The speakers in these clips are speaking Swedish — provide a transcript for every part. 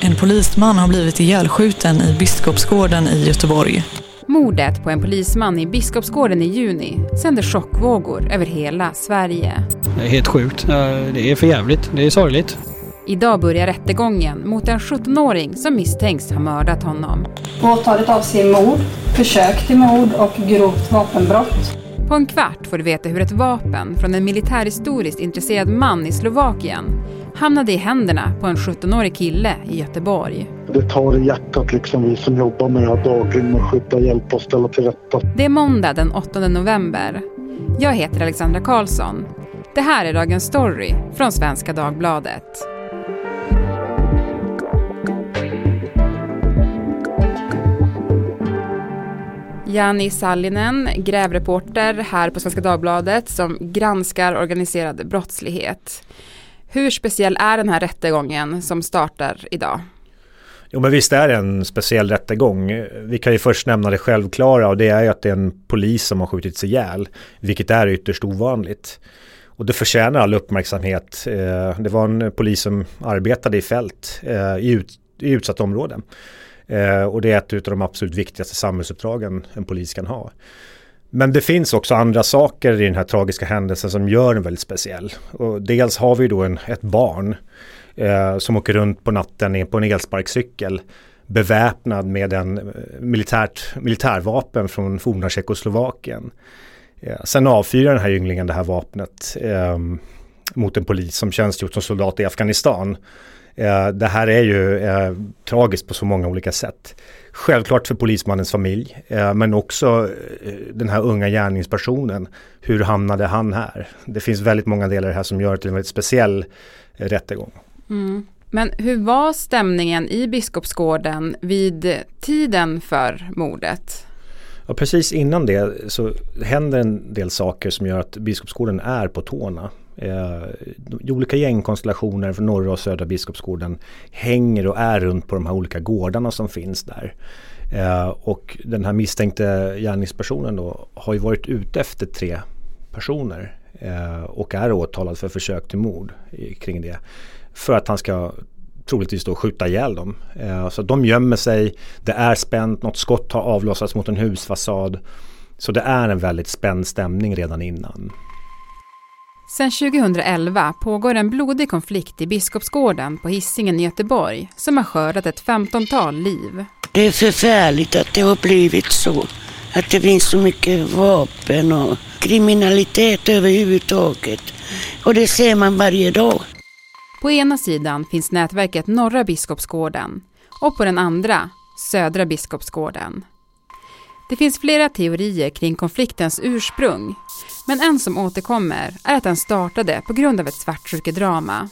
En polisman har blivit ihjälskjuten i Biskopsgården i Göteborg. Mordet på en polisman i Biskopsgården i juni sänder chockvågor över hela Sverige. Det är helt sjukt. Det är för jävligt. Det är sorgligt. Idag börjar rättegången mot en 17-åring som misstänks ha mördat honom. Åtalet avser mord, försök till mord och grovt vapenbrott. På en kvart får du veta hur ett vapen från en militärhistoriskt intresserad man i Slovakien hamnade i händerna på en 17-årig kille i Göteborg. Det tar i hjärtat liksom vi som jobbar med det här dagligen med att skydda, hjälpa och ställa till rätta. Det är måndag den 8 november. Jag heter Alexandra Karlsson. Det här är Dagens Story från Svenska Dagbladet. Jani Sallinen, grävreporter här på Svenska Dagbladet som granskar organiserad brottslighet. Hur speciell är den här rättegången som startar idag? Jo men visst är det en speciell rättegång. Vi kan ju först nämna det självklara och det är ju att det är en polis som har skjutits ihjäl. Vilket är ytterst ovanligt. Och det förtjänar all uppmärksamhet. Eh, det var en polis som arbetade i fält eh, i, ut, i utsatta områden. Eh, och det är ett av de absolut viktigaste samhällsuppdragen en polis kan ha. Men det finns också andra saker i den här tragiska händelsen som gör den väldigt speciell. Och dels har vi då en, ett barn eh, som åker runt på natten på en elsparkcykel beväpnad med en eh, militärt, militärvapen från forna Tjeckoslovakien. Eh, sen avfyrar den här ynglingen det här vapnet eh, mot en polis som tjänstgjort som soldat i Afghanistan. Eh, det här är ju eh, tragiskt på så många olika sätt. Självklart för polismannens familj, eh, men också den här unga gärningspersonen. Hur hamnade han här? Det finns väldigt många delar här som gör det till en väldigt speciell rättegång. Mm. Men hur var stämningen i Biskopsgården vid tiden för mordet? Ja, precis innan det så händer en del saker som gör att Biskopsgården är på tårna. Eh, olika gängkonstellationer från norra och södra Biskopsgården hänger och är runt på de här olika gårdarna som finns där. Eh, och den här misstänkte gärningspersonen då har ju varit ute efter tre personer eh, och är åtalad för försök till mord kring det. För att han ska troligtvis då skjuta ihjäl dem. Eh, så de gömmer sig, det är spänt, något skott har avlossats mot en husfasad. Så det är en väldigt spänd stämning redan innan. Sedan 2011 pågår en blodig konflikt i Biskopsgården på Hisingen i Göteborg som har skördat ett 15-tal liv. Det är förfärligt att det har blivit så. Att det finns så mycket vapen och kriminalitet överhuvudtaget. Och det ser man varje dag. På ena sidan finns nätverket Norra Biskopsgården och på den andra Södra Biskopsgården. Det finns flera teorier kring konfliktens ursprung men en som återkommer är att den startade på grund av ett svartsjukedrama.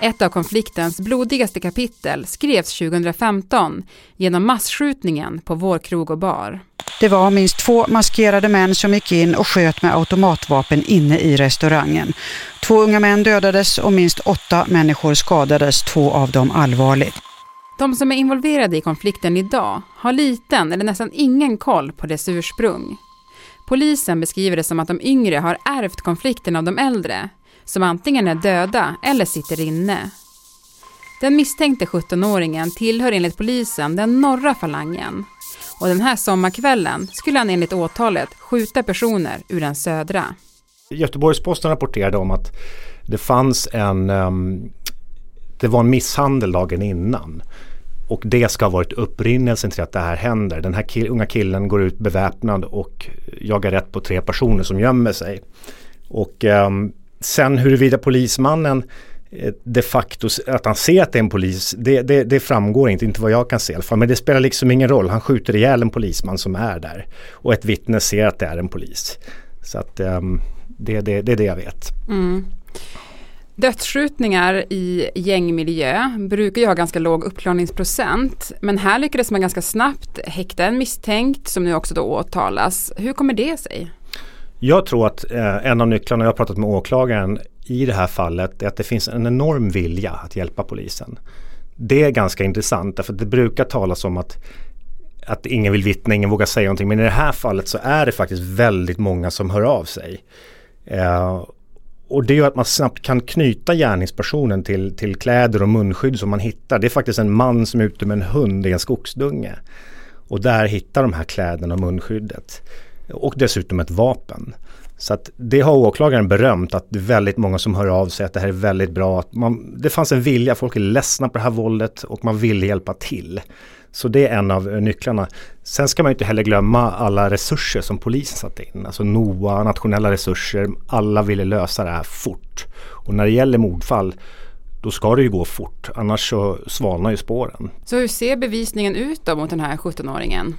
Ett av konfliktens blodigaste kapitel skrevs 2015 genom massskjutningen på vår krog och bar. Det var minst två maskerade män som gick in och sköt med automatvapen inne i restaurangen. Två unga män dödades och minst åtta människor skadades, två av dem allvarligt. De som är involverade i konflikten idag har liten eller nästan ingen koll på dess ursprung. Polisen beskriver det som att de yngre har ärvt konflikten av de äldre, som antingen är döda eller sitter inne. Den misstänkte 17-åringen tillhör enligt polisen den norra falangen och den här sommarkvällen skulle han enligt åtalet skjuta personer ur den södra. Göteborgs-Posten rapporterade om att det fanns en um, det var en misshandel dagen innan. Och det ska ha varit upprinnelsen till att det här händer. Den här kill unga killen går ut beväpnad och jagar rätt på tre personer som gömmer sig. Och eh, sen huruvida polismannen eh, de facto att han ser att det är en polis, det, det, det, framgår inte, inte vad jag kan se i alla fall. Men det spelar liksom ingen roll, han skjuter ihjäl en polisman som är där. Och ett vittne ser att det är en polis. Så att eh, det, det, det är det jag vet. Mm. Dödsskjutningar i gängmiljö brukar ju ha ganska låg uppklarningsprocent. Men här lyckades man ganska snabbt häkta en misstänkt som nu också då åtalas. Hur kommer det sig? Jag tror att eh, en av nycklarna, jag har pratat med åklagaren i det här fallet, är att det finns en enorm vilja att hjälpa polisen. Det är ganska intressant därför att det brukar talas om att att ingen vill vittna, ingen vågar säga någonting. Men i det här fallet så är det faktiskt väldigt många som hör av sig. Eh, och det gör att man snabbt kan knyta gärningspersonen till, till kläder och munskydd som man hittar. Det är faktiskt en man som är ute med en hund i en skogsdunge. Och där hittar de här kläderna och munskyddet. Och dessutom ett vapen. Så att det har åklagaren berömt att det är väldigt många som hör av sig att det här är väldigt bra. Man, det fanns en vilja, folk är ledsna på det här våldet och man vill hjälpa till. Så det är en av nycklarna. Sen ska man inte heller glömma alla resurser som polisen satte in. Alltså NOA, nationella resurser, alla ville lösa det här fort. Och när det gäller mordfall då ska det ju gå fort, annars så svalnar ju spåren. Så hur ser bevisningen ut då mot den här 17-åringen?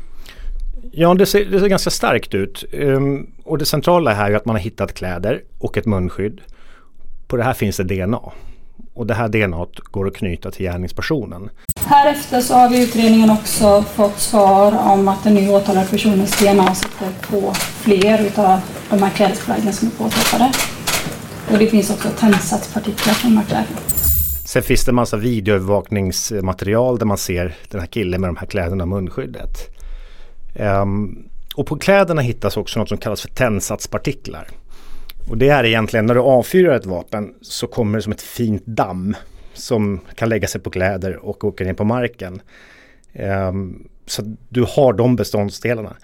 Ja, det ser, det ser ganska starkt ut. Um, och det centrala här är att man har hittat kläder och ett munskydd. På det här finns det DNA. Och det här DNA går att knyta till gärningspersonen. Härefter så har vi utredningen också fått svar om att den nu åtalade personens DNA sitter på fler utav de här klädesplaggen som är påträffade. Och det finns också tändsatspartiklar från de här kläderna. Sen finns det en massa videoövervakningsmaterial där man ser den här killen med de här kläderna och munskyddet. Um, och på kläderna hittas också något som kallas för tändsatspartiklar. Och det är egentligen när du avfyrar ett vapen så kommer det som ett fint damm som kan lägga sig på kläder och åka ner på marken. Um, så du har de beståndsdelarna.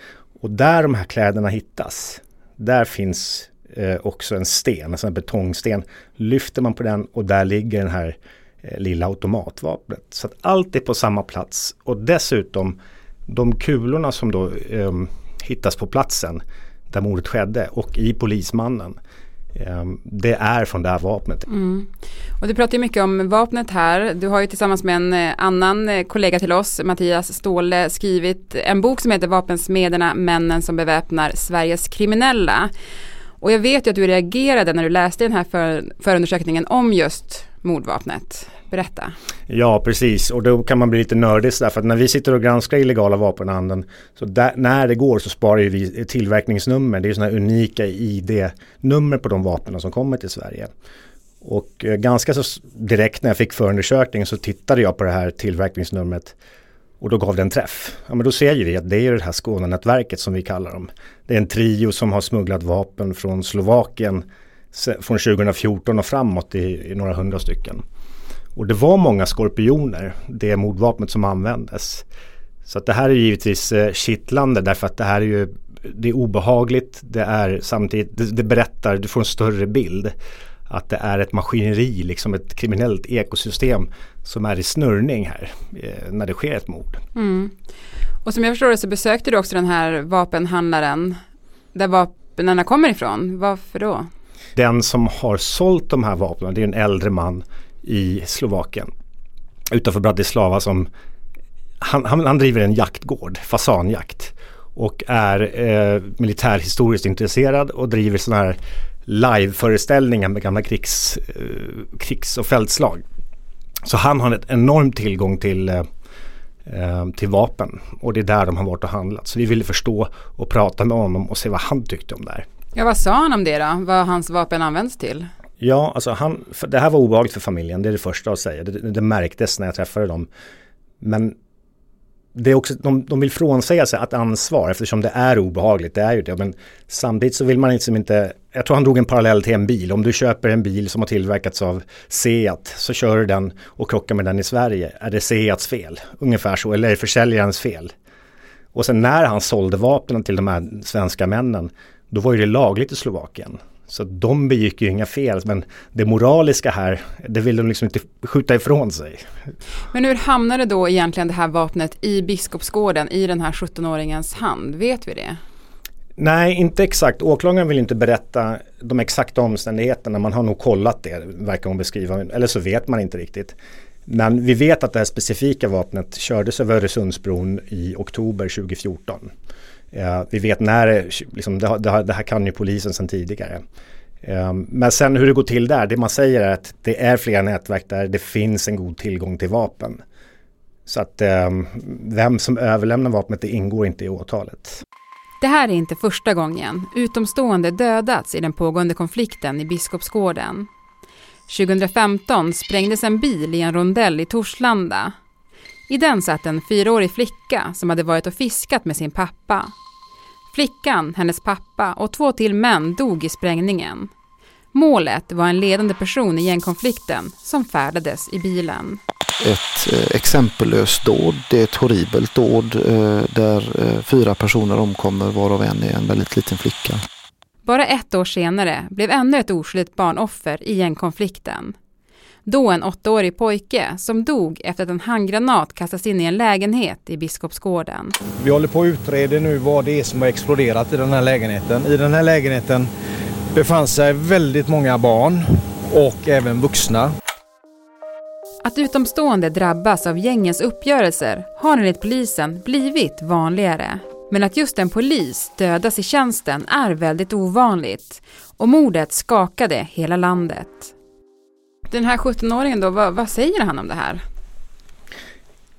Och där de här kläderna hittas, där finns eh, också en sten, alltså en betongsten. Lyfter man på den och där ligger den här eh, lilla automatvapnet. Så att allt är på samma plats och dessutom de kulorna som då eh, hittas på platsen där mordet skedde och i polismannen Eh, det är från det här vapnet. Mm. Och du pratar ju mycket om vapnet här. Du har ju tillsammans med en eh, annan eh, kollega till oss, Mattias Ståhle, skrivit en bok som heter Vapensmederna, männen som beväpnar Sveriges kriminella. Och jag vet ju att du reagerade när du läste den här för, förundersökningen om just mordvapnet. Berätta. Ja, precis. Och då kan man bli lite nördig därför att när vi sitter och granskar illegala vapenhandeln så där, när det går så sparar vi tillverkningsnummer. Det är sådana unika ID-nummer på de vapnen som kommer till Sverige. Och eh, ganska så direkt när jag fick förundersökningen så tittade jag på det här tillverkningsnumret och då gav det en träff. Ja men då ser vi att det är det här Skånenätverket som vi kallar dem. Det är en trio som har smugglat vapen från Slovakien från 2014 och framåt i, i några hundra stycken. Och det var många skorpioner, det mordvapnet som användes. Så att det här är givetvis eh, kittlande därför att det här är ju det är obehagligt, det är samtidigt, det, det, berättar, du får en större bild. Att det är ett maskineri, liksom ett kriminellt ekosystem som är i snurrning här eh, när det sker ett mord. Mm. Och som jag förstår det så besökte du också den här vapenhandlaren där vapnen kommer ifrån. Varför då? Den som har sålt de här vapnen, det är en äldre man i Slovakien utanför Bratislava som han, han, han driver en jaktgård, fasanjakt och är eh, militärhistoriskt intresserad och driver sådana här liveföreställningar med gamla krigs, eh, krigs och fältslag. Så han har en enorm tillgång till, eh, eh, till vapen och det är där de har varit och handlat. Så vi ville förstå och prata med honom och se vad han tyckte om det här. Ja, vad sa han om det då? Vad hans vapen används till? Ja, alltså han, det här var obehagligt för familjen, det är det första att säga. Det, det märktes när jag träffade dem. Men det är också, de, de vill frånsäga sig att ansvar eftersom det är obehagligt, det är ju det. Men samtidigt så vill man liksom inte, jag tror han drog en parallell till en bil. Om du köper en bil som har tillverkats av Seat så kör du den och krockar med den i Sverige. Är det Seats fel? Ungefär så, eller är det försäljarens fel? Och sen när han sålde vapnen till de här svenska männen, då var ju det lagligt i Slovakien. Så de begick ju inga fel men det moraliska här, det vill de liksom inte skjuta ifrån sig. Men hur hamnade då egentligen det här vapnet i Biskopsgården i den här 17-åringens hand? Vet vi det? Nej, inte exakt. Åklagaren vill inte berätta de exakta omständigheterna. Man har nog kollat det, verkar hon beskriva. Eller så vet man inte riktigt. Men vi vet att det här specifika vapnet kördes över Öresundsbron i oktober 2014. Eh, vi vet när, liksom, det, det, det, här kan ju polisen sedan tidigare. Eh, men sen hur det går till där, det man säger är att det är flera nätverk där det finns en god tillgång till vapen. Så att eh, vem som överlämnar vapnet det ingår inte i åtalet. Det här är inte första gången utomstående dödats i den pågående konflikten i Biskopsgården. 2015 sprängdes en bil i en rondell i Torslanda. I den satt en fyraårig flicka som hade varit och fiskat med sin pappa. Flickan, hennes pappa och två till män dog i sprängningen. Målet var en ledande person i gängkonflikten som färdades i bilen. Ett eh, exempellöst dåd, det är ett horribelt dåd eh, där eh, fyra personer omkommer varav en är en väldigt liten flicka. Bara ett år senare blev ännu ett oskyldigt barn offer i gängkonflikten. Då en åttaårig pojke som dog efter att en handgranat kastats in i en lägenhet i Biskopsgården. Vi håller på att utreda nu vad det är som har exploderat i den här lägenheten. I den här lägenheten befann sig väldigt många barn och även vuxna. Att utomstående drabbas av gängens uppgörelser har enligt polisen blivit vanligare. Men att just en polis dödas i tjänsten är väldigt ovanligt och mordet skakade hela landet. Den här 17-åringen då, vad, vad säger han om det här?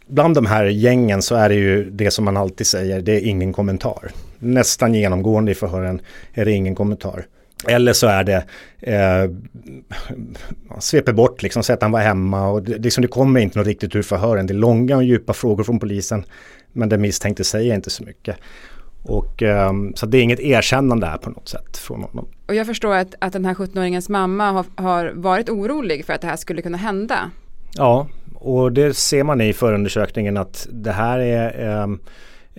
Bland de här gängen så är det ju det som man alltid säger, det är ingen kommentar. Nästan genomgående i förhören är det ingen kommentar. Eller så är det, eh, sveper bort liksom, säger att han var hemma och det, liksom, det kommer inte något riktigt ur förhören. Det är långa och djupa frågor från polisen. Men den misstänkte säger inte så mycket. Och, eh, så det är inget erkännande här på något sätt från honom. Och jag förstår att, att den här 17-åringens mamma har, har varit orolig för att det här skulle kunna hända. Ja, och det ser man i förundersökningen att det här är eh,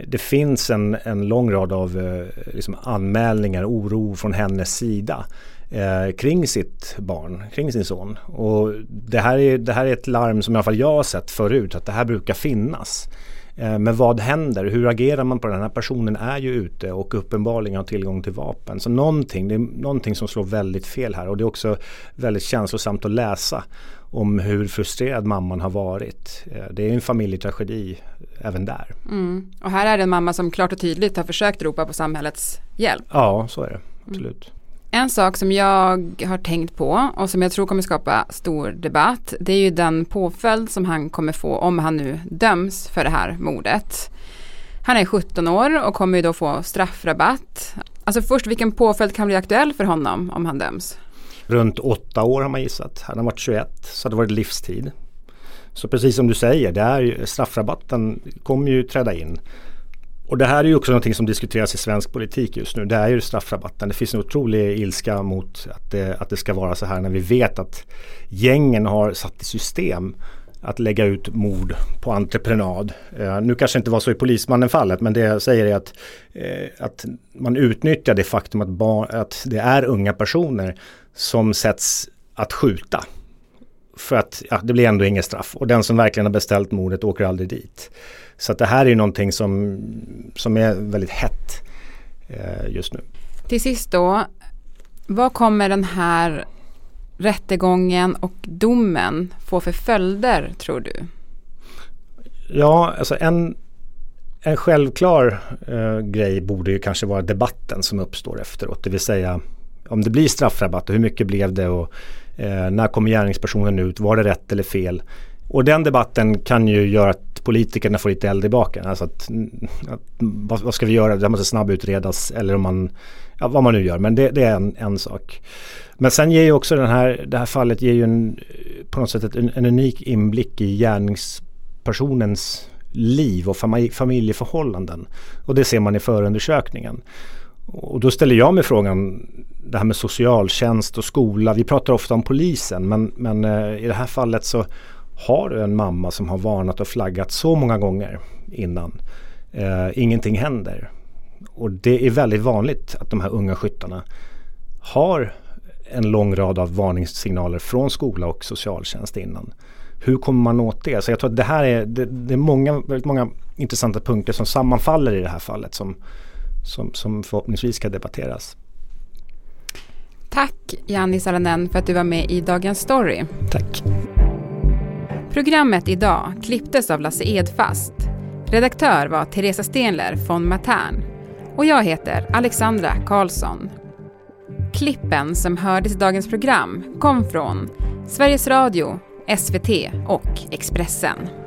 det finns en, en lång rad av eh, liksom anmälningar, oro från hennes sida eh, kring sitt barn, kring sin son. Och det här, är, det här är ett larm som i alla fall jag har sett förut, att det här brukar finnas. Eh, men vad händer? Hur agerar man på den här personen är ju ute och uppenbarligen har tillgång till vapen. Så någonting, det är någonting som slår väldigt fel här och det är också väldigt känslosamt att läsa om hur frustrerad mamman har varit. Eh, det är en familjetragedi även där. Mm. Och här är det en mamma som klart och tydligt har försökt ropa på samhällets hjälp. Ja, så är det. Absolut. Mm. En sak som jag har tänkt på och som jag tror kommer skapa stor debatt det är ju den påföljd som han kommer få om han nu döms för det här mordet. Han är 17 år och kommer ju då få straffrabatt. Alltså först vilken påföljd kan bli aktuell för honom om han döms? Runt åtta år har man gissat. Han har varit 21 så det varit livstid. Så precis som du säger, det är, straffrabatten kommer ju träda in. Och det här är ju också någonting som diskuteras i svensk politik just nu. Det är ju straffrabatten. Det finns en otrolig ilska mot att det, att det ska vara så här när vi vet att gängen har satt i system att lägga ut mord på entreprenad. Eh, nu kanske det inte var så i Polismannen-fallet men det jag säger är att, eh, att man utnyttjar det faktum att, att det är unga personer som sätts att skjuta. För att ja, det blir ändå inget straff och den som verkligen har beställt mordet åker aldrig dit. Så det här är någonting som, som är väldigt hett eh, just nu. Till sist då, vad kommer den här rättegången och domen få för följder tror du? Ja, alltså en, en självklar eh, grej borde ju kanske vara debatten som uppstår efteråt. Det vill säga om det blir straffrabatt och hur mycket blev det och eh, när kommer gärningspersonen ut? Var det rätt eller fel? Och den debatten kan ju göra att politikerna får lite eld i baken. Alltså att, mm, att vad, vad, ska vi göra? Det måste snabbutredas eller om man, ja, vad man nu gör. Men det, det är en, en, sak. Men sen ger ju också den här, det här fallet ger ju en, på något sätt en, en unik inblick i gärningspersonens liv och familjeförhållanden. Och det ser man i förundersökningen. Och då ställer jag mig frågan, det här med socialtjänst och skola. Vi pratar ofta om polisen men, men eh, i det här fallet så har du en mamma som har varnat och flaggat så många gånger innan. Eh, ingenting händer. Och det är väldigt vanligt att de här unga skyttarna har en lång rad av varningssignaler från skola och socialtjänst innan. Hur kommer man åt det? Så jag tror att det här är, det, det är många, väldigt många intressanta punkter som sammanfaller i det här fallet som, som, som förhoppningsvis ska debatteras. Tack Janni Salonen för att du var med i Dagens Story. Tack. Programmet idag klipptes av Lasse Edfast. Redaktör var Teresa Stenler von Matern. Och jag heter Alexandra Karlsson. Klippen som hördes i dagens program kom från Sveriges Radio, SVT och Expressen.